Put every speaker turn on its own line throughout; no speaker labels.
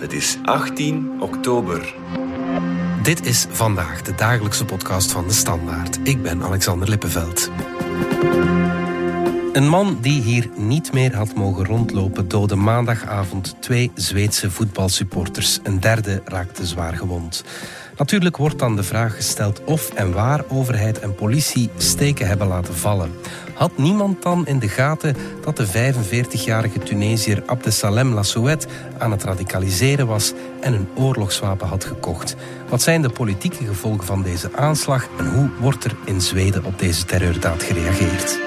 Het is 18 oktober.
Dit is vandaag de dagelijkse podcast van de Standaard. Ik ben Alexander Lippenveld. Een man die hier niet meer had mogen rondlopen doodde maandagavond twee Zweedse voetbalsupporters. Een derde raakte zwaar gewond. Natuurlijk wordt dan de vraag gesteld of en waar overheid en politie steken hebben laten vallen. Had niemand dan in de gaten dat de 45-jarige Tunesiër Abdesalem Lassouet aan het radicaliseren was en een oorlogswapen had gekocht? Wat zijn de politieke gevolgen van deze aanslag en hoe wordt er in Zweden op deze terreurdaad gereageerd?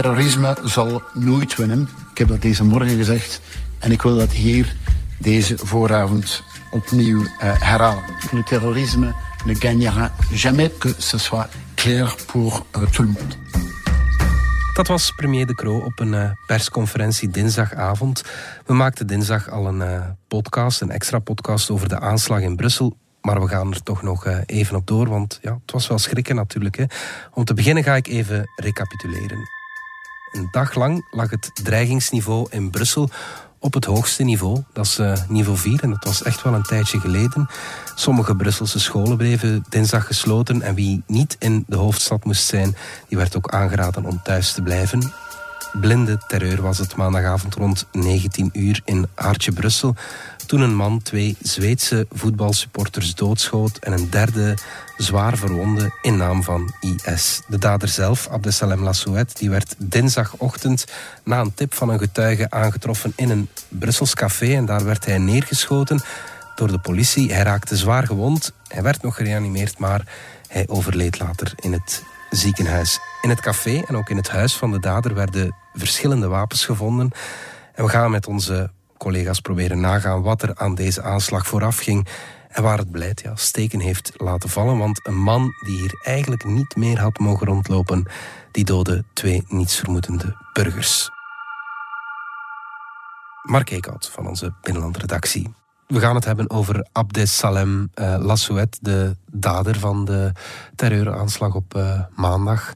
Terrorisme zal nooit winnen. Ik heb dat deze morgen gezegd. En ik wil dat hier deze vooravond opnieuw uh, herhalen. Le terrorisme ne gagnera jamais que ce soit clair pour uh, tout le monde.
Dat was premier De Croo op een uh, persconferentie dinsdagavond. We maakten dinsdag al een podcast, een extra podcast over de aanslag in Brussel. Maar we gaan er toch nog even op door, want ja, het was wel schrikken natuurlijk. Hè. Om te beginnen ga ik even recapituleren. Een dag lang lag het dreigingsniveau in Brussel op het hoogste niveau. Dat is uh, niveau 4 en dat was echt wel een tijdje geleden. Sommige Brusselse scholen bleven dinsdag gesloten en wie niet in de hoofdstad moest zijn, die werd ook aangeraden om thuis te blijven. Blinde terreur was het maandagavond rond 19 uur in Hartje Brussel. Toen een man twee Zweedse voetbalsupporters doodschoot en een derde zwaar verwonde in naam van IS. De dader zelf, Abdesalem Lassouet, die werd dinsdagochtend na een tip van een getuige aangetroffen in een Brussels café en daar werd hij neergeschoten door de politie. Hij raakte zwaar gewond, hij werd nog gereanimeerd, maar hij overleed later in het ziekenhuis. In het café en ook in het huis van de dader werden verschillende wapens gevonden. En we gaan met onze collega's proberen nagaan wat er aan deze aanslag vooraf ging. En waar het beleid ja, steken heeft laten vallen. Want een man die hier eigenlijk niet meer had mogen rondlopen, die doodde twee nietsvermoedende burgers. Mark Eekhout van onze binnenlandredactie. We gaan het hebben over Abdesalem uh, Lassouet, de dader van de terreuraanslag op uh, maandag.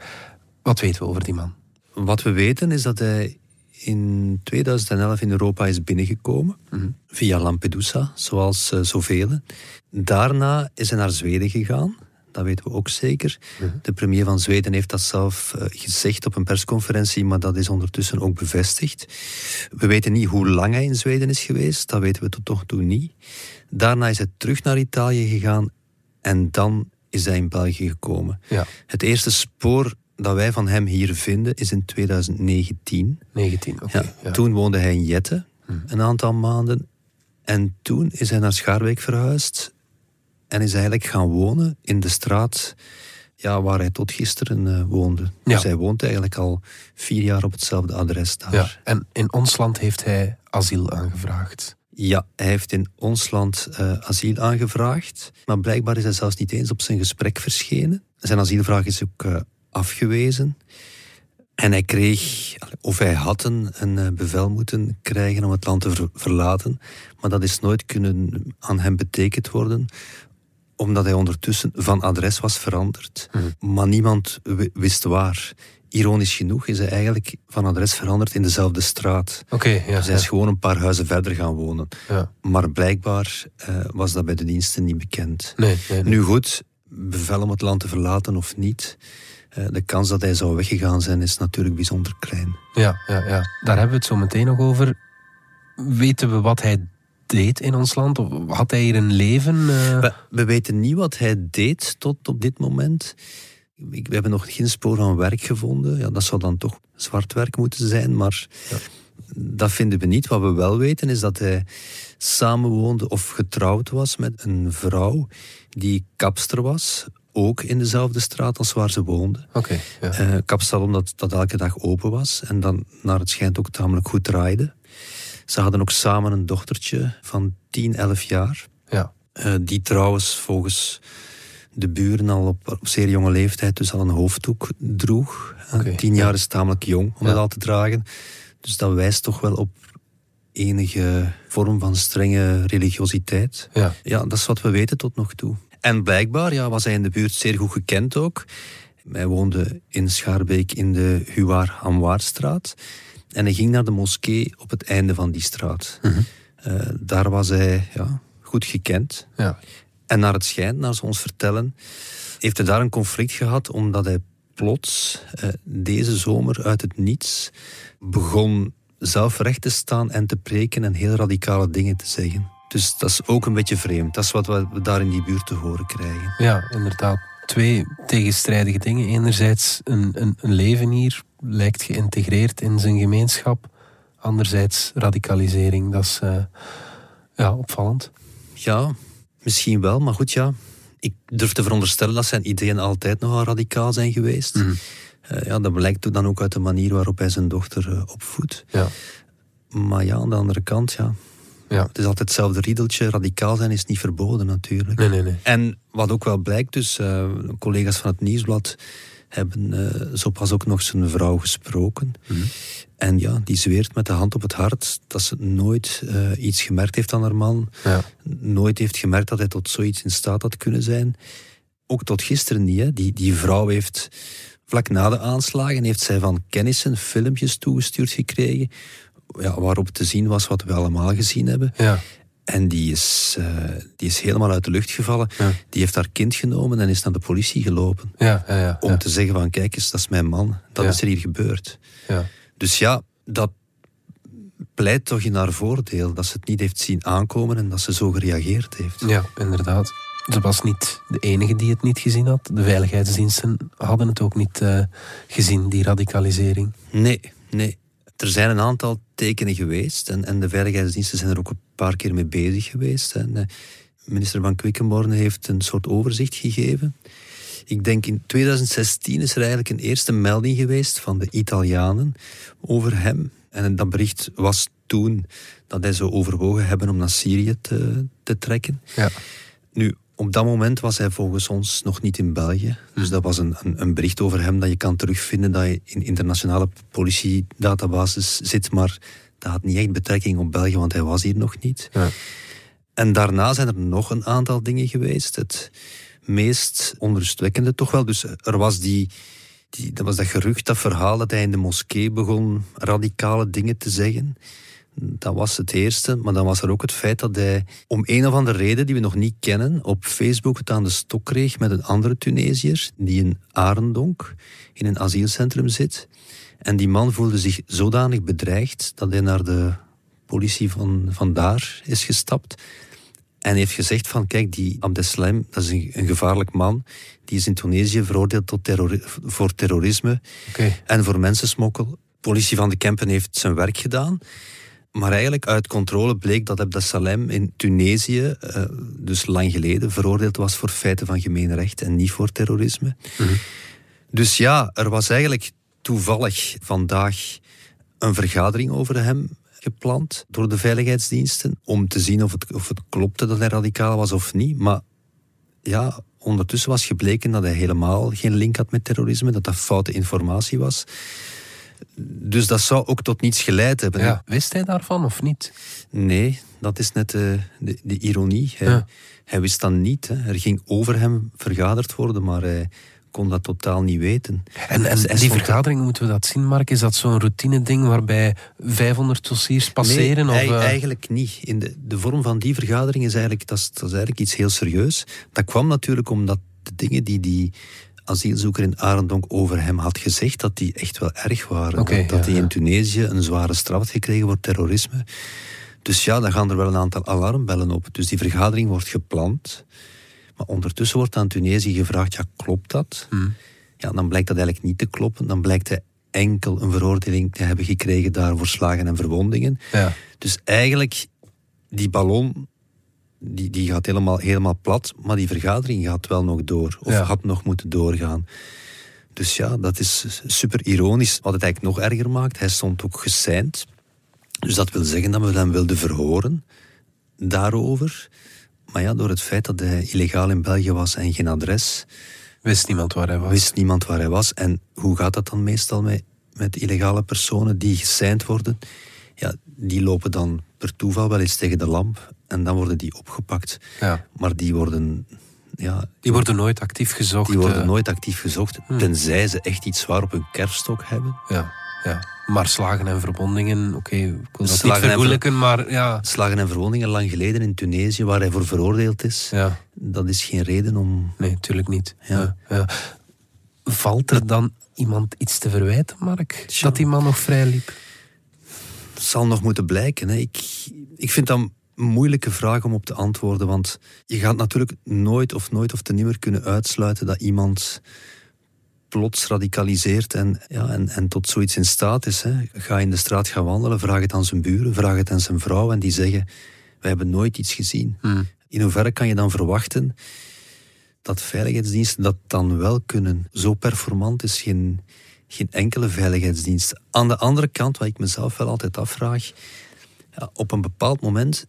Wat weten we over die man?
Wat we weten is dat hij in 2011 in Europa is binnengekomen. Mm -hmm. Via Lampedusa, zoals uh, zoveel. Daarna is hij naar Zweden gegaan. Dat weten we ook zeker. Mm -hmm. De premier van Zweden heeft dat zelf uh, gezegd op een persconferentie, maar dat is ondertussen ook bevestigd. We weten niet hoe lang hij in Zweden is geweest. Dat weten we tot nog toe niet. Daarna is hij terug naar Italië gegaan en dan is hij in België gekomen.
Ja.
Het eerste spoor dat wij van hem hier vinden is in 2019.
19, oké.
Okay, ja. Toen woonde hij in Jette, hmm. een aantal maanden. En toen is hij naar Schaarbeek verhuisd en is eigenlijk gaan wonen in de straat ja, waar hij tot gisteren uh, woonde. Ja. Dus hij woont eigenlijk al vier jaar op hetzelfde adres daar.
Ja. En in ons land heeft hij asiel aangevraagd.
Ja, hij heeft in ons land uh, asiel aangevraagd. Maar blijkbaar is hij zelfs niet eens op zijn gesprek verschenen. Zijn asielvraag is ook uh, afgewezen. En hij kreeg, of hij had een, een bevel moeten krijgen om het land te ver, verlaten. Maar dat is nooit kunnen aan hem betekend worden, omdat hij ondertussen van adres was veranderd. Mm. Maar niemand wist waar. Ironisch genoeg is hij eigenlijk van adres veranderd in dezelfde straat.
Okay, ja,
dus hij is ja. gewoon een paar huizen verder gaan wonen.
Ja.
Maar blijkbaar uh, was dat bij de diensten niet bekend.
Nee, nee, nee.
Nu goed, bevel om het land te verlaten of niet de kans dat hij zou weggegaan zijn is natuurlijk bijzonder klein.
Ja, ja, ja. daar hebben we het zo meteen nog over. Weten we wat hij deed in ons land? Of had hij hier een leven? Uh...
We, we, weten niet wat hij deed tot op dit moment. We hebben nog geen spoor van werk gevonden. Ja, dat zou dan toch zwart werk moeten zijn, maar ja. dat vinden we niet. Wat we wel weten is dat hij samenwoonde of getrouwd was met een vrouw die kapster was ook in dezelfde straat als waar ze woonden.
Okay, ja.
uh, kapsalon dat, dat elke dag open was en dan naar het schijnt ook tamelijk goed draaide. Ze hadden ook samen een dochtertje van 10, 11 jaar.
Ja.
Uh, die trouwens volgens de buren al op, op, zeer jonge leeftijd dus al een hoofddoek droeg.
Okay,
Tien
ja.
jaar is tamelijk jong om
Ja.
dat al te dragen. Dus dat wijst toch wel op enige vorm van strenge religiositeit.
Ja.
ja, dat is wat we weten tot nog toe. En blijkbaar ja, was hij in de buurt zeer goed gekend ook. Hij woonde in Schaarbeek in de Huwaar Amwaarstraat. En hij ging naar de moskee op het einde van die straat.
Mhm.
Eh, daar was hij ja, goed gekend.
Ja.
En naar het schijnt, naar ze ons vertellen, heeft hij daar een conflict gehad omdat hij plots eh, deze zomer uit het niets begon zelf recht te staan en te preken en heel radicale dingen te zeggen. Dus dat is ook een beetje vreemd. Dat is wat we daar in die buurt te horen krijgen.
Ja, inderdaad. Twee tegenstrijdige dingen. Enerzijds een, een, een leven hier lijkt geïntegreerd in zijn gemeenschap. Anderzijds radicalisering. Dat is eh, ja, opvallend.
Ja, misschien wel, maar goed ja. Ik durf te veronderstellen dat zijn ideeën altijd nogal radicaal zijn geweest.
Mhm.
Eh, ja, dat blijkt dan ook uit de manier waarop hij zijn dochter eh, opvoedt.
Ja.
Maar ja, aan de andere kant, ja.
Ja.
Het is altijd hetzelfde riedeltje. Radicaal zijn is niet verboden natuurlijk.
Nee, nee, nee.
En wat ook wel blijkt, dus eh, collega's van het Nieuwsblad hebben eh, zo pas ook nog zijn vrouw gesproken.
Mhm.
En ja, die zweert met de hand op het hart dat ze nooit eh, iets gemerkt heeft aan haar man.
Ja.
Nooit heeft gemerkt dat hij tot zoiets in staat had kunnen zijn. Ook tot gisteren niet. Hè. Die, die vrouw heeft vlak na de aanslagen heeft zij van kennissen filmpjes toegestuurd gekregen. Ja, waarop te zien was wat we allemaal gezien hebben.
Ja.
En die is, eh, die is helemaal uit de lucht gevallen.
Ja.
Die heeft haar kind genomen en is naar de politie gelopen.
Ja, ja, ja.
Om te zeggen van, kijk eens, dat is mijn man. Dat is er hier gebeurd.
ja.
Dus ja, dat pleit toch in haar voordeel. Dat ze het niet heeft zien aankomen en dat ze zo gereageerd heeft.
Ja, inderdaad. Ze was niet de enige die het niet gezien had. De veiligheidsdiensten hadden het ook niet eh, gezien, die radicalisering.
Nee, nee. Er zijn een aantal tekenen geweest en, en de veiligheidsdiensten zijn er ook een paar keer mee bezig geweest. En, eh, minister van Quickenborne heeft een soort overzicht gegeven. Ik denk in 2016 is er eigenlijk een eerste melding geweest van de Italianen over hem. En dat bericht was toen dat hij zou overwogen hebben om naar Syrië te, te trekken.
Ja.
Nu, op dat moment was hij volgens ons nog niet in België. Dus dat was een, een, een bericht over hem dat je kan terugvinden dat je in internationale politiedatabases zit, maar dat had niet echt betrekking op België, want hij was hier nog niet.
Ja.
En daarna zijn er nog een aantal dingen geweest. Het meest onrustwekkende toch wel. Dus er was die, die, dat was dat gerucht, dat verhaal dat hij in de moskee begon radicale dingen te zeggen. Dat was het eerste, maar dan was er ook het feit dat hij om een of andere reden die we nog niet kennen, op Facebook het aan de stok kreeg met een andere Tunesiër die in Arendonk in een asielcentrum zit. En die man voelde zich zodanig bedreigd dat hij naar de politie van, van daar is gestapt. En heeft gezegd van, kijk, die Abdeslam, dat is een, een gevaarlijk man. Die is in Tunesië veroordeeld tot terrori voor terrorisme en voor mensensmokkel. Politie van de Kempen heeft zijn werk gedaan. Maar eigenlijk uit controle bleek dat Abdeslam in Tunesië, eh, dus lang geleden, veroordeeld was voor feiten van gemeenrecht en niet voor terrorisme. Dus ja, er was eigenlijk toevallig vandaag een vergadering over hem gepland door de veiligheidsdiensten om te zien of het, of het klopte dat hij radicaal was of niet. Maar ja, ondertussen was gebleken dat hij helemaal geen link had met terrorisme, dat dat foute informatie was. Dus dat zou ook tot niets geleid hebben.
Ja. Wist hij daarvan of niet?
Nee, dat is net de, de, de ironie. Hij,
Ja.
hij wist dat niet. Hè. Er ging over hem vergaderd worden, maar hij kon dat totaal niet weten.
En, en die vergadering, moeten we dat zien, Mark? Is dat zo'n routine-ding waarbij 500 dossiers passeren?
Nee,
of, eh,
eigenlijk niet. In de, de vorm van die vergadering is eigenlijk, dat is, dat is eigenlijk iets heel serieus. Dat kwam natuurlijk omdat de dingen die die asielzoeker in Arendonk over hem had gezegd, dat die echt wel erg waren. Dat dat
ja,
hij
ja.
in Tunesië een zware straf had gekregen voor terrorisme. Dus ja, dan gaan er wel een aantal alarmbellen op. Dus die vergadering wordt gepland. Maar ondertussen wordt aan Tunesië gevraagd, ja, klopt dat?
Hmm.
Ja, dan blijkt dat eigenlijk niet te kloppen. Dan blijkt hij enkel een veroordeling te hebben gekregen daar voor slagen en verwondingen.
Ja.
Dus eigenlijk, die ballon, die, die gaat helemaal, helemaal plat, maar die vergadering gaat wel nog door. Of
Ja.
had nog moeten doorgaan. Dus ja, dat is super ironisch. Wat het eigenlijk nog erger maakt, hij stond ook geseind. Dus dat wil zeggen dat we hem wilden verhoren daarover. Maar ja, door het feit dat hij illegaal in België was en geen adres,
Wist niemand waar hij was?
wist niemand waar hij was. En hoe gaat dat dan meestal met met illegale personen die geseind worden, ja, die lopen dan per toeval wel eens tegen de lamp en dan worden die opgepakt.
Ja.
Maar die worden... Ja,
Die worden nooit actief gezocht.
die worden
eh,
nooit actief gezocht,
Hmm.
tenzij ze echt iets zwaar op hun kerfstok hebben.
Ja, ja. Maar slagen en verbondingen, oké, ik wil dat
Slagen
niet
en
vergoelijken, maar ja.
Slagen en verwondingen lang geleden in Tunesië, waar hij voor veroordeeld is,
ja.
dat is geen reden om...
Nee, natuurlijk niet.
Ja.
Ja. Ja. Valt er dan iemand iets te verwijten, Mark?
Tja.
Dat die man nog vrij liep?
Zal nog moeten blijken. Hè. Ik, ik vind dat een moeilijke vraag om op te antwoorden, want je gaat natuurlijk nooit of nooit of te nimmer kunnen uitsluiten dat iemand plots radicaliseert en, ja, en, en tot zoiets in staat is. Hè. Ga in de straat gaan wandelen, vraag het aan zijn buren, vraag het aan zijn vrouw en die zeggen, wij hebben nooit iets gezien.
Hmm.
In hoeverre kan je dan verwachten dat veiligheidsdiensten dat dan wel kunnen? Zo performant is geen, geen enkele veiligheidsdienst. Aan de andere kant, wat ik mezelf wel altijd afvraag, ja, op een bepaald moment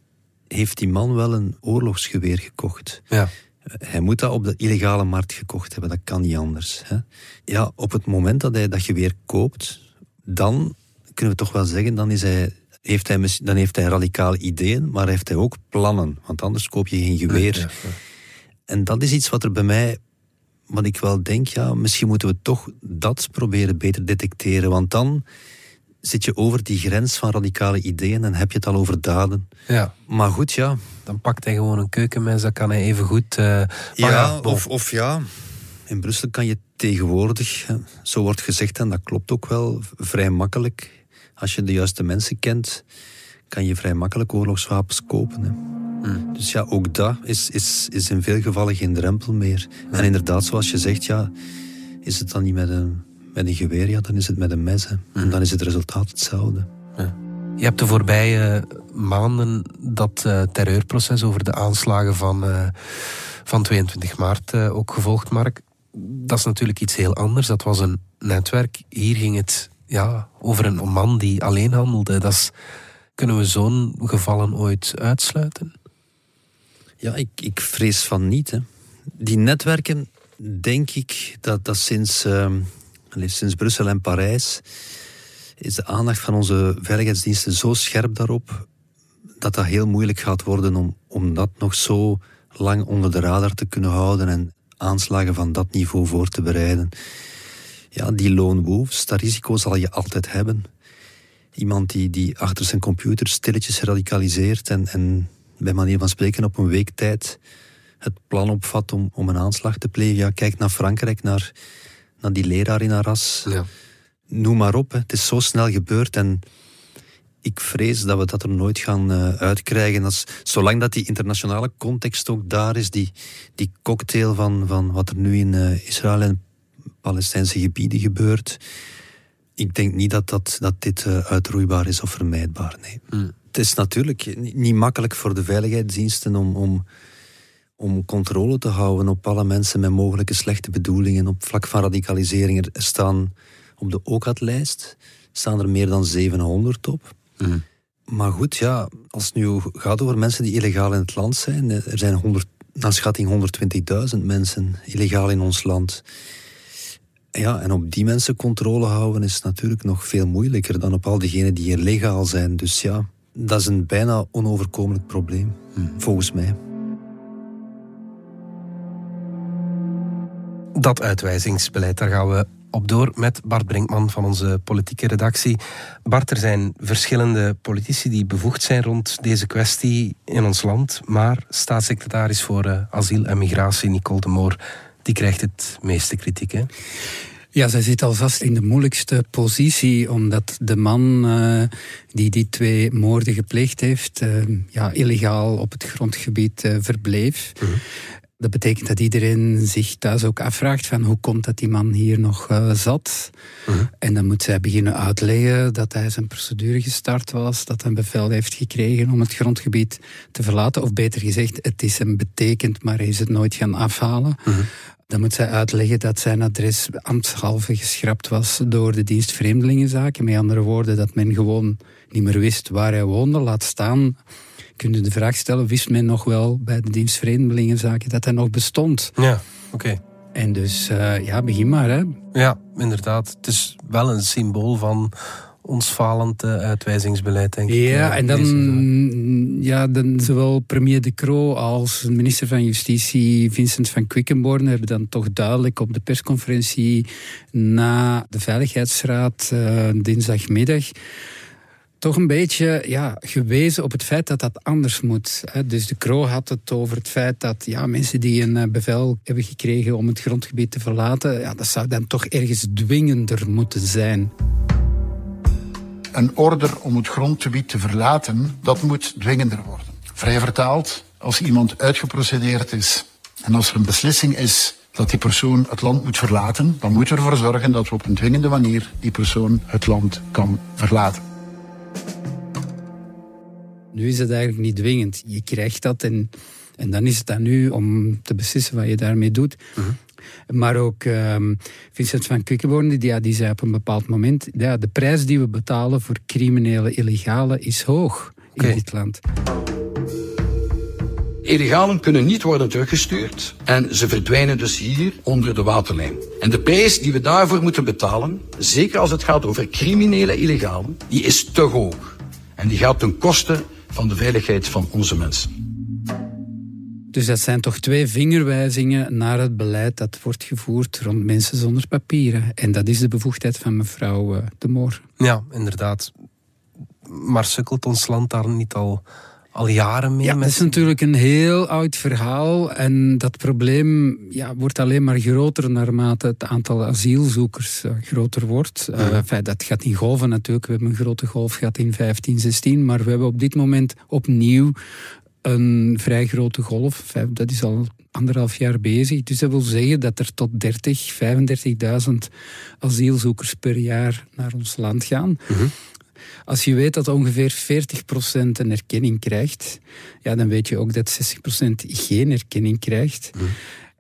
heeft die man wel een oorlogsgeweer gekocht.
Ja.
Hij moet dat op de illegale markt gekocht hebben, dat kan niet anders. Hè. Ja, op het moment dat hij dat geweer koopt, dan kunnen we toch wel zeggen, dan, is hij, heeft hij, dan heeft hij radicale ideeën, maar heeft hij ook plannen. Want anders koop je geen geweer.
Ja.
En dat is iets wat er bij mij, wat ik wel denk, ja, misschien moeten we toch dat proberen beter detecteren. Want dan zit je over die grens van radicale ideeën en heb je het al over daden.
Ja.
Maar goed, ja.
Dan pakt hij gewoon een keukenmes, dat kan hij even goed. maar
Ja, of, of ja. In Brussel kan je tegenwoordig, zo wordt gezegd, en dat klopt ook wel, vrij makkelijk. Als je de juiste mensen kent, kan je vrij makkelijk oorlogswapens kopen. Hè. Dus ja, ook dat is, is, is in veel gevallen geen drempel meer. En inderdaad, zoals je zegt, ja, is het dan niet met een, met een geweer, ja, dan is het met een mes. Hè. En dan is het resultaat hetzelfde.
Je hebt de voorbije maanden dat eh, terreurproces over de aanslagen van, eh, van 22 maart eh, ook gevolgd, Mark. Dat is natuurlijk iets heel anders. Dat was een netwerk. Hier ging het ja, over een man die alleen handelde. Dat is, kunnen we zo'n gevallen ooit uitsluiten?
Ja, ik, ik vrees van niet. Die netwerken, denk ik, dat, dat sinds, ehm, sinds Brussel en Parijs is de aandacht van onze veiligheidsdiensten zo scherp daarop dat dat heel moeilijk gaat worden om, om dat nog zo lang onder de radar te kunnen houden en aanslagen van dat niveau voor te bereiden. Ja, die lone wolves, dat risico zal je altijd hebben. Iemand die, die achter zijn computer stilletjes radicaliseert en, en bij manier van spreken op een week tijd het plan opvat om, om een aanslag te plegen. Ja, kijk naar Frankrijk, naar, naar die leraar in Arras.
Ja.
Noem maar op, hè. het is zo snel gebeurd en ik vrees dat we dat er nooit gaan eh, uitkrijgen. Als, zolang dat die internationale context ook daar is, die, die cocktail van, van wat er nu in eh, Israël en Palestijnse gebieden gebeurt. Ik denk niet dat, dat, dat dit eh, uitroeibaar is of vermijdbaar. Nee.
Hmm.
Het is natuurlijk ni- niet makkelijk voor de veiligheidsdiensten om, om, om controle te houden op alle mensen met mogelijke slechte bedoelingen op vlak van radicalisering. Er staan op de OCAT-lijst staan er meer dan 700 op.
Mhm.
Maar goed, ja, als het nu gaat over mensen die illegaal in het land zijn, eh, er zijn 100, naar schatting 120.000 mensen illegaal in ons land. Ja, en op die mensen controle houden is natuurlijk nog veel moeilijker dan op al diegenen die hier legaal zijn. Dus ja, dat is een bijna onoverkomelijk probleem, volgens mij.
Dat uitwijzingsbeleid, daar gaan we op door met Bart Brinkman van onze politieke redactie. Bart, er zijn verschillende politici die bevoegd zijn rond deze kwestie in ons land. Maar staatssecretaris voor eh, asiel en migratie, Nicole de Moor, die krijgt het meeste kritiek. Hè?
Ja, zij zit alvast in de moeilijkste positie, omdat de man eh, die die twee moorden gepleegd heeft, eh, ja, illegaal op het grondgebied eh, verbleef. Dat betekent dat iedereen zich thuis ook afvraagt van hoe komt dat die man hier nog eh, zat. En dan moet zij beginnen uitleggen dat hij zijn procedure gestart was, dat hij een bevel heeft gekregen om het grondgebied te verlaten. Of beter gezegd, het is hem betekend, maar hij is het nooit gaan afhalen. Dan moet zij uitleggen dat zijn adres ambtshalve geschrapt was door de dienst Vreemdelingenzaken. Met andere woorden, dat men gewoon niet meer wist waar hij woonde. Laat staan, kun je de vraag stellen, wist men nog wel bij de dienst Vreemdelingenzaken dat hij nog bestond?
Ja, oké.
En dus, uh, ja, begin maar. Hè.
Ja, inderdaad. Het is wel een symbool van ons falend uh, uitwijzingsbeleid, denk ik.
Ja, eh, en dan, ja, dan zowel premier De Croo als minister van Justitie Vincent van Quickenborne hebben dan toch duidelijk op de persconferentie na de Veiligheidsraad uh, dinsdagmiddag toch een beetje ja, gewezen op het feit dat dat anders moet. Dus de Croo had het over het feit dat ja, mensen die een eh, bevel hebben gekregen om het grondgebied te verlaten, ja, dat zou dan toch ergens dwingender moeten zijn.
Een order om het grondgebied te verlaten, dat moet dwingender worden. Vrij vertaald, als iemand uitgeprocedeerd is en als er een beslissing is dat die persoon het land moet verlaten, dan moeten we ervoor zorgen dat we op een dwingende manier die persoon het land kan verlaten.
Nu is het eigenlijk niet dwingend. Je krijgt dat en, en dan is het aan u om te beslissen wat je daarmee doet. Mhm. Maar ook um, Vincent van Quickenborne, die, ja, die zei op een bepaald moment... Ja, de prijs die we betalen voor criminele illegale is hoog in dit land.
Illegalen kunnen niet worden teruggestuurd en ze verdwijnen dus hier onder de waterlijn. En de prijs die we daarvoor moeten betalen, zeker als het gaat over criminele illegalen, die is te hoog. En die gaat ten koste van de veiligheid van onze mensen.
Dus dat zijn toch twee vingerwijzingen naar het beleid dat wordt gevoerd rond mensen zonder papieren. En dat is de bevoegdheid van mevrouw eh, De Moor.
Ja, inderdaad. Maar sukkelt ons land daar niet al al jaren mee.
Ja, dat is natuurlijk een heel oud verhaal. En dat probleem ja, wordt alleen maar groter naarmate het aantal asielzoekers uh, groter wordt. Uh, enfin, dat gaat in golven natuurlijk. We hebben een grote golf gehad in 15, 16. Maar we hebben op dit moment opnieuw een vrij grote golf. Dat is al anderhalf jaar bezig. Dus dat wil zeggen dat er tot 30, 35.000 asielzoekers per jaar naar ons land gaan. Mm als je weet dat ongeveer 40% een erkenning krijgt, ja, dan weet je ook dat 60% geen erkenning krijgt. Mhm.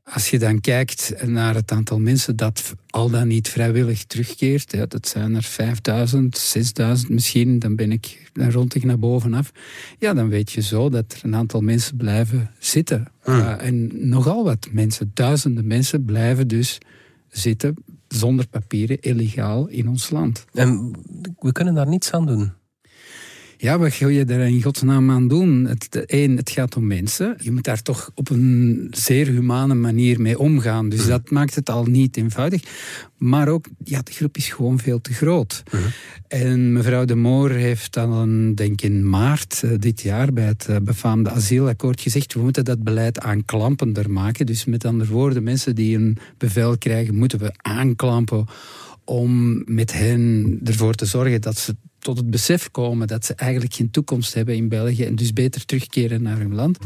Als je dan kijkt naar het aantal mensen dat al dan niet vrijwillig terugkeert, ja, dat zijn er 5000, 6000 misschien, dan ben ik dan rond ik naar bovenaf. Ja, dan weet je zo dat er een aantal mensen blijven zitten. Uh, en nogal wat mensen, duizenden mensen blijven dus zitten zonder papieren, illegaal in ons land.
En we kunnen daar niets aan doen.
Ja, wat ga je daar in godsnaam aan doen? Het, één, het gaat om mensen. Je moet daar toch op een zeer humane manier mee omgaan. Dus mhm. dat maakt het al niet eenvoudig. Maar ook, ja, de groep is gewoon veel te groot. Mhm. En mevrouw de Moor heeft dan, denk ik in maart eh, dit jaar bij het uh, befaamde asielakkoord gezegd, we moeten dat beleid aanklampender maken. Dus met andere woorden, mensen die een bevel krijgen, moeten we aanklampen om met hen ervoor te zorgen dat ze tot het besef komen dat ze eigenlijk geen toekomst hebben in België en dus beter terugkeren naar hun land.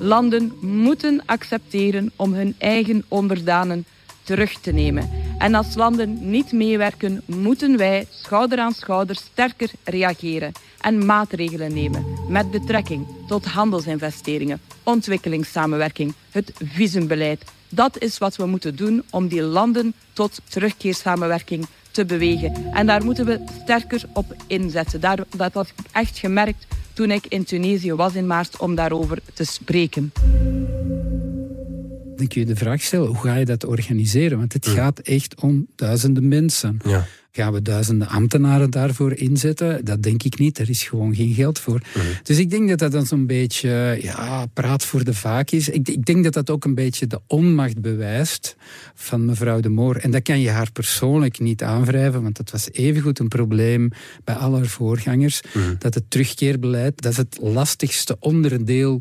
Landen moeten accepteren om hun eigen onderdanen terug te nemen. En als landen niet meewerken, moeten wij schouder aan schouder sterker reageren en maatregelen nemen met betrekking tot handelsinvesteringen, ontwikkelingssamenwerking, het visumbeleid. Dat is wat we moeten doen om die landen tot terugkeersamenwerking te bewegen. En daar moeten we sterker op inzetten. Daar, dat had ik echt gemerkt toen ik in Tunesië was in maart om daarover te spreken.
Dan kun je de vraag stellen, hoe ga je dat organiseren? Want het gaat echt om duizenden mensen. Ja. Gaan we duizenden ambtenaren daarvoor inzetten? Dat denk ik niet. Er is gewoon geen geld voor. Mhm. Dus ik denk dat dat dan zo'n beetje ja, praat voor de vaak is. Ik, ik, denk dat dat ook een beetje de onmacht bewijst van mevrouw de Moor. En dat kan je haar persoonlijk niet aanwrijven, want dat was evengoed een probleem bij al haar voorgangers. Mhm. Dat het terugkeerbeleid, dat is het lastigste onderdeel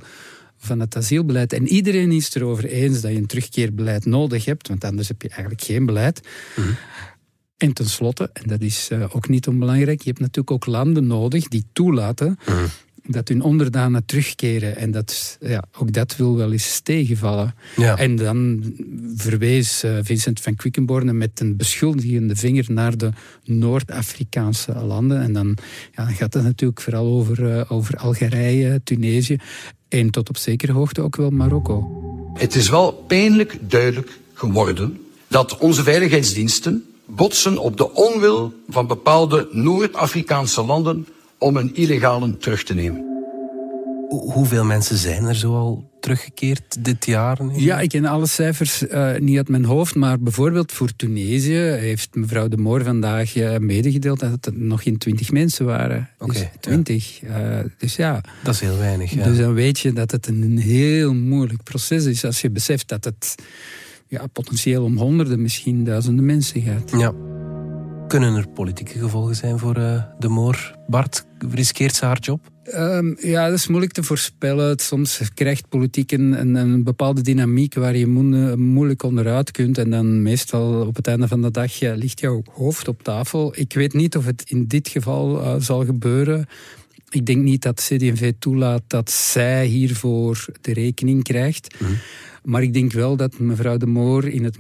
van het asielbeleid. En iedereen is erover eens dat je een terugkeerbeleid nodig hebt, want anders heb je eigenlijk geen beleid. Mhm. En tenslotte, en dat is uh, ook niet onbelangrijk, je hebt natuurlijk ook landen nodig die toelaten mm. dat hun onderdanen terugkeren. En dat, ja, ook dat wil wel eens tegenvallen. Ja. En dan verwees uh, Vincent van Quickenborne met een beschuldigende vinger naar de Noord-Afrikaanse landen. En dan, ja, dan gaat het natuurlijk vooral over, uh, over Algerije, Tunesië en tot op zekere hoogte ook wel Marokko.
Het is wel pijnlijk duidelijk geworden dat onze veiligheidsdiensten botsen op de onwil van bepaalde Noord-Afrikaanse landen om een illegalen terug te nemen.
Hoeveel mensen zijn er zoal teruggekeerd dit jaar?
Ja, ik ken alle cijfers uh, niet uit mijn hoofd, maar bijvoorbeeld voor Tunesië heeft mevrouw de Moor vandaag uh, medegedeeld dat het nog geen twintig mensen waren. Oké. dus twintig. Ja. Uh, dus ja.
Dat is heel weinig. Ja.
Dus dan weet je dat het een heel moeilijk proces is als je beseft dat het ja, potentieel om honderden, misschien duizenden mensen gaat.
Ja. Kunnen er politieke gevolgen zijn voor de Moor? Bart, riskeert ze haar job?
Um, ja, dat is moeilijk te voorspellen. Soms krijgt politiek een, een, bepaalde dynamiek waar je moeilijk onderuit kunt. En dan meestal op het einde van de dag ja, ligt jouw hoofd op tafel. Ik weet niet of het in dit geval uh, zal gebeuren. Ik denk niet dat CD&V toelaat dat zij hiervoor de rekening krijgt. Mm. Maar ik denk wel dat mevrouw de Moor in het,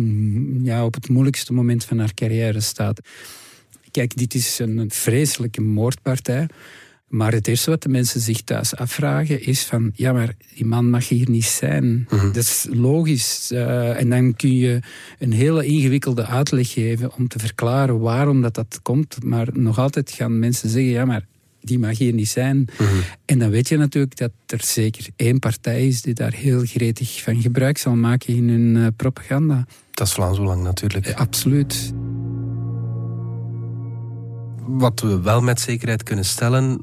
ja, op het moeilijkste moment van haar carrière staat. Kijk, dit is een vreselijke moordpartij. Maar het eerste wat de mensen zich thuis afvragen is van... ja, maar die man mag hier niet zijn. Mhm. Dat is logisch. Uh, en dan kun je een hele ingewikkelde uitleg geven... om te verklaren waarom dat, dat komt. Maar nog altijd gaan mensen zeggen... ja, maar die mag hier niet zijn. Mhm. En dan weet je natuurlijk dat er zeker één partij is... die daar heel gretig van gebruik zal maken in hun uh, propaganda.
Dat is Vlaams Belang natuurlijk.
Uh, absoluut.
Wat we wel met zekerheid kunnen stellen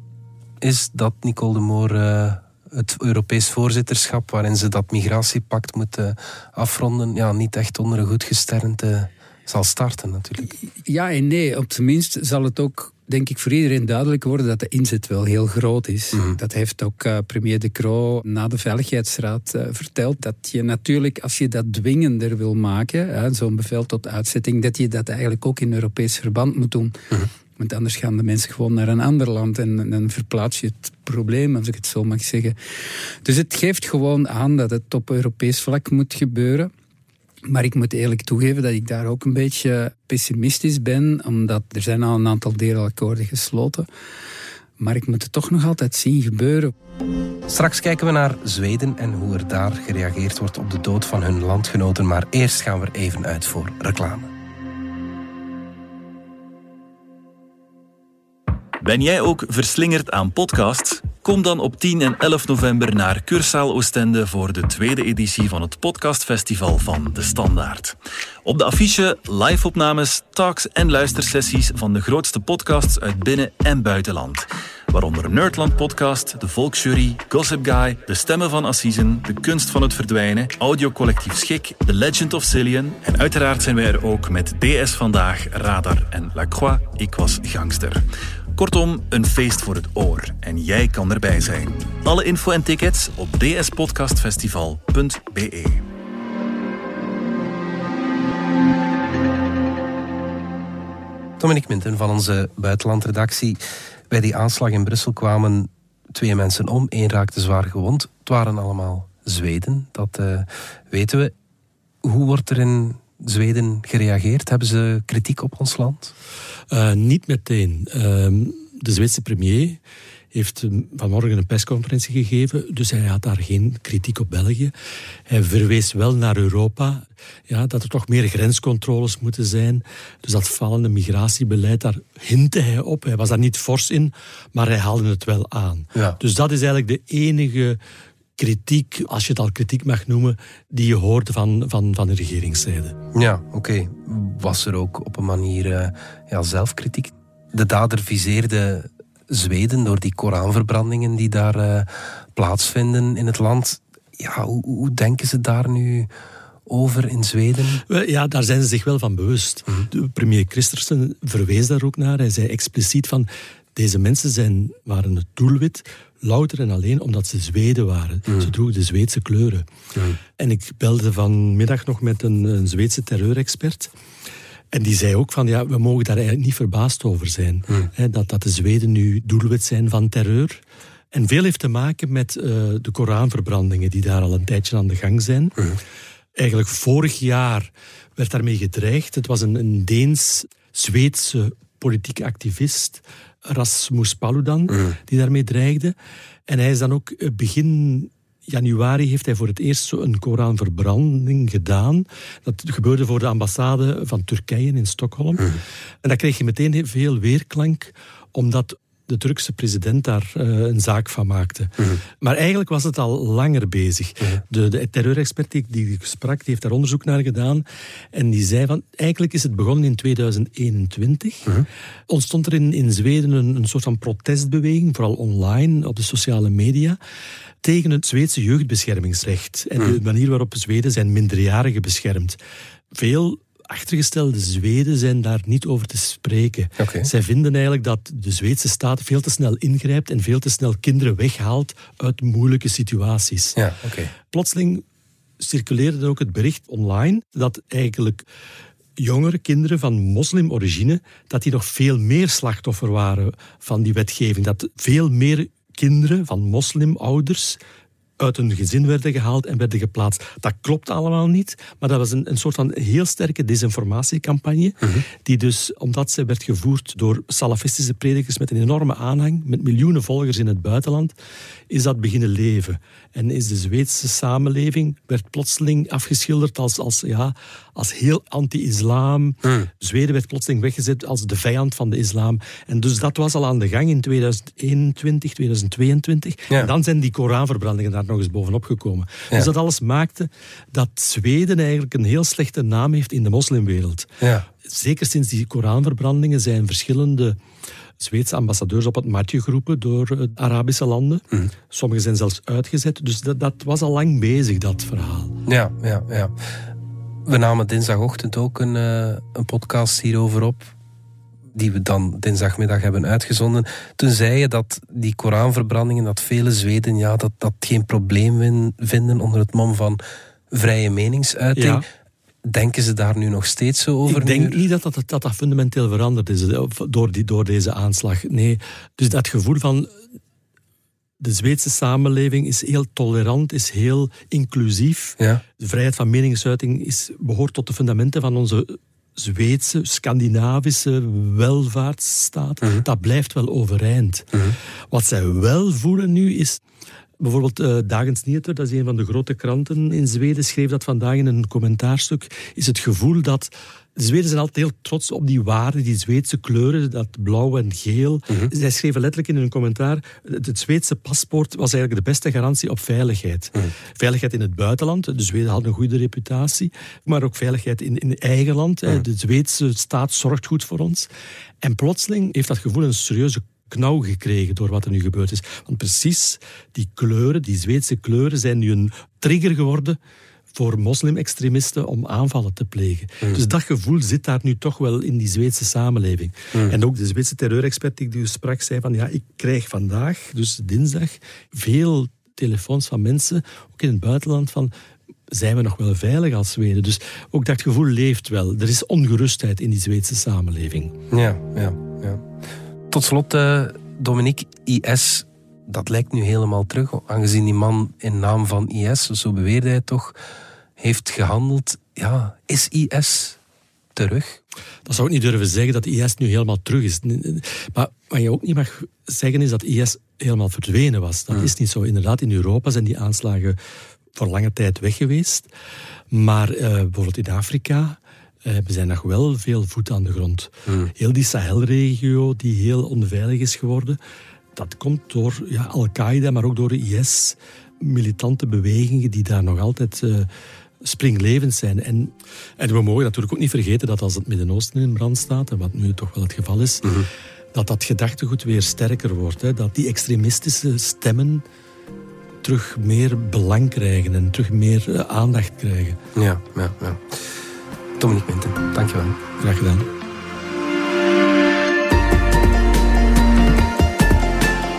is dat Nicole de Moor uh, het Europees voorzitterschap, waarin ze dat migratiepact moet uh, afronden, ja, niet echt onder een goed gesternte zal starten natuurlijk.
Ja en nee. Op zijn minst zal het ook denk ik voor iedereen duidelijk worden dat de inzet wel heel groot is. Mhm. Dat heeft ook uh, premier De Croo na de Veiligheidsraad uh, verteld. Dat je natuurlijk, als je dat dwingender wil maken, zo'n bevel tot uitzetting, dat je dat eigenlijk ook in Europees verband moet doen. Mhm. Want anders gaan de mensen gewoon naar een ander land en dan verplaats je het probleem, als ik het zo mag zeggen. Dus het geeft gewoon aan dat het op Europees vlak moet gebeuren. Maar ik moet eerlijk toegeven dat ik daar ook een beetje pessimistisch ben, omdat er zijn al een aantal deelakkoorden gesloten. Maar ik moet het toch nog altijd zien gebeuren.
Straks kijken we naar Zweden en hoe er daar gereageerd wordt op de dood van hun landgenoten. Maar eerst gaan we er even uit voor reclame.
Ben jij ook verslingerd aan podcasts? Kom dan op 10 en 11 november naar Cursaal Oostende voor de tweede editie van het podcastfestival van De Standaard. Op de affiche live-opnames, talks en luistersessies van de grootste podcasts uit binnen- en buitenland. Waaronder Nerdland Podcast, De Volksjury, Gossip Guy, De Stemmen van Assisen, De Kunst van het Verdwijnen, Audiocollectief Schik, The Legend of Cillian en uiteraard zijn wij er ook met DS Vandaag, Radar en La Croix, Ik Was Gangster. Kortom, een feest voor het oor. En jij kan erbij zijn. Alle info en tickets op dspodcastfestival.be.
Dominique Minten van onze buitenlandredactie. Bij die aanslag in Brussel kwamen twee mensen om. Eén raakte zwaar gewond. Het waren allemaal Zweden, dat uh, weten we. Hoe wordt er in Zweden gereageerd? Hebben ze kritiek op ons land?
Uh, niet meteen. Uh, de Zweedse premier heeft vanmorgen een persconferentie gegeven, dus hij had daar geen kritiek op België. Hij verwees wel naar Europa, ja, dat er toch meer grenscontroles moeten zijn. Dus dat vallende migratiebeleid, daar hintte hij op. Hij was daar niet fors in, maar hij haalde het wel aan. Ja. Dus dat is eigenlijk de enige kritiek, als je het al kritiek mag noemen, die je hoorde van, van, van de regeringszijde.
Ja, oké. Was er ook op een manier uh, ja, zelfkritiek? De dader viseerde Zweden door die Koranverbrandingen die daar uh, plaatsvinden in het land. Ja, hoe, hoe, denken ze daar nu over in Zweden?
Ja, daar zijn ze zich wel van bewust. Mhm. De premier Christensen verwees daar ook naar. Hij zei expliciet van deze mensen zijn, waren het doelwit louter en alleen omdat ze Zweden waren. Mm. Ze droegen de Zweedse kleuren. Mm. En ik belde vanmiddag nog met een, een Zweedse terreurexpert. En die zei ook van, ja, we mogen daar eigenlijk niet verbaasd over zijn. Mm. Hè, dat, dat de Zweden nu doelwit zijn van terreur. En veel heeft te maken met uh, de Koranverbrandingen die daar al een tijdje aan de gang zijn. Eigenlijk vorig jaar werd daarmee gedreigd. Het was een, een Deens-Zweedse politieke activist Rasmus Paludan, mm. die daarmee dreigde. En hij is dan ook eh, begin januari heeft hij voor het eerst zo een Koranverbranding gedaan. Dat gebeurde voor de ambassade van Turkije in Stockholm. Mm. En daar kreeg je meteen veel weerklank, omdat de Turkse president daar uh, een zaak van maakte. Maar eigenlijk was het al langer bezig. De, de terreurexpert die, die ik sprak, die heeft daar onderzoek naar gedaan. En die zei van, eigenlijk is het begonnen in 2021. Ontstond er in, in Zweden een, een soort van protestbeweging, vooral online, op de sociale media tegen het Zweedse jeugdbeschermingsrecht en de manier waarop Zweden zijn minderjarigen beschermt. Veel achtergestelde Zweden zijn daar niet over te spreken. Zij vinden eigenlijk dat de Zweedse staat veel te snel ingrijpt en veel te snel kinderen weghaalt uit moeilijke situaties.
Ja,
Plotseling circuleerde ook het bericht online dat eigenlijk jongere kinderen van moslimorigine, dat die nog veel meer slachtoffer waren van die wetgeving. Dat veel meer kinderen van moslimouders uit hun gezin werden gehaald en werden geplaatst. Dat klopt allemaal niet, maar dat was een, een soort van heel sterke desinformatiecampagne, mhm. die dus, omdat ze werd gevoerd door salafistische predikers met een enorme aanhang, met miljoenen volgers in het buitenland, is dat beginnen leven. En is de Zweedse samenleving, werd plotseling afgeschilderd als, als, ja, als heel anti-islam. Hmm. Zweden werd plotseling weggezet als de vijand van de islam. En dus dat was al aan de gang in 2021, 2022. En dan zijn die Koranverbrandingen daar nog eens bovenop gekomen. Dus dat alles maakte dat Zweden eigenlijk een heel slechte naam heeft in de moslimwereld.
Ja.
Zeker sinds die Koranverbrandingen zijn verschillende Zweedse ambassadeurs op het matje geroepen door de Arabische landen. Mm. Sommigen zijn zelfs uitgezet. Dus dat, dat was al lang bezig, dat verhaal.
Ja, ja, ja. We namen dinsdagochtend ook een, uh, een podcast hierover op die we dan dinsdagmiddag hebben uitgezonden. Toen zei je dat die Koranverbrandingen, dat vele Zweden ja, dat, dat geen probleem vinden onder het mom van vrije meningsuiting. Ja. Denken ze daar nu nog steeds zo over?
Ik denk niet dat dat, dat dat fundamenteel veranderd is eh, door, die, door deze aanslag. Nee, dus dat gevoel van de Zweedse samenleving is heel tolerant, is heel inclusief.
Ja.
De vrijheid van meningsuiting is, behoort tot de fundamenten van onze Zweedse, Scandinavische welvaartsstaat. Mhm. Dat blijft wel overeind.
Mhm.
Wat zij wel voelen nu is Bijvoorbeeld uh, Dagens Nyheter, dat is een van de grote kranten in Zweden, schreef dat vandaag in een commentaarstuk, is het gevoel dat de Zweden zijn altijd heel trots op die waarden, die Zweedse kleuren, dat blauw en geel. Mm Zij schreven letterlijk in hun commentaar, het Zweedse paspoort was eigenlijk de beste garantie op veiligheid.
Mhm.
Veiligheid in het buitenland, de Zweden hadden een goede reputatie, maar ook veiligheid in, in eigen land. Mhm. De Zweedse staat zorgt goed voor ons. En plotseling heeft dat gevoel een serieuze knauw gekregen door wat er nu gebeurd is. Want precies die kleuren, die Zweedse kleuren, zijn nu een trigger geworden voor moslimextremisten om aanvallen te plegen.
Mm.
Dus dat gevoel zit daar nu toch wel in die Zweedse samenleving.
Mm.
En ook de Zweedse terreurexpert die u sprak, zei van ja, ik krijg vandaag, dus dinsdag, veel telefoons van mensen, ook in het buitenland, van zijn we nog wel veilig als Zweden? Dus ook dat gevoel leeft wel. Er is ongerustheid in die Zweedse samenleving.
Ja, ja, ja. Tot slot, uh, Dominique, IS, dat lijkt nu helemaal terug. Aangezien die man in naam van IS, zo beweerde hij toch, heeft gehandeld. Ja, is IS terug?
Dat zou ik niet durven zeggen dat IS nu helemaal terug is. Maar wat je ook niet mag zeggen is dat IS helemaal verdwenen was. Dat hmm. is niet zo. Inderdaad, in Europa zijn die aanslagen voor lange tijd weg geweest. Maar uh, bijvoorbeeld in Afrika uh, we zijn nog wel veel voet aan de grond.
Hmm.
Heel die Sahelregio, die heel onveilig is geworden, dat komt door ja, Al-Qaeda, maar ook door de IS. Militante bewegingen die daar nog altijd uh, springlevend zijn. En, en we mogen natuurlijk ook niet vergeten dat als het Midden-Oosten in brand staat, en wat nu toch wel het geval is,
mhm.
dat dat gedachtegoed weer sterker wordt. Hè? Dat die extremistische stemmen terug meer belang krijgen en terug meer eh, aandacht krijgen.
Ja, ja, ja. Dominique Minten, dankjewel.
Graag gedaan.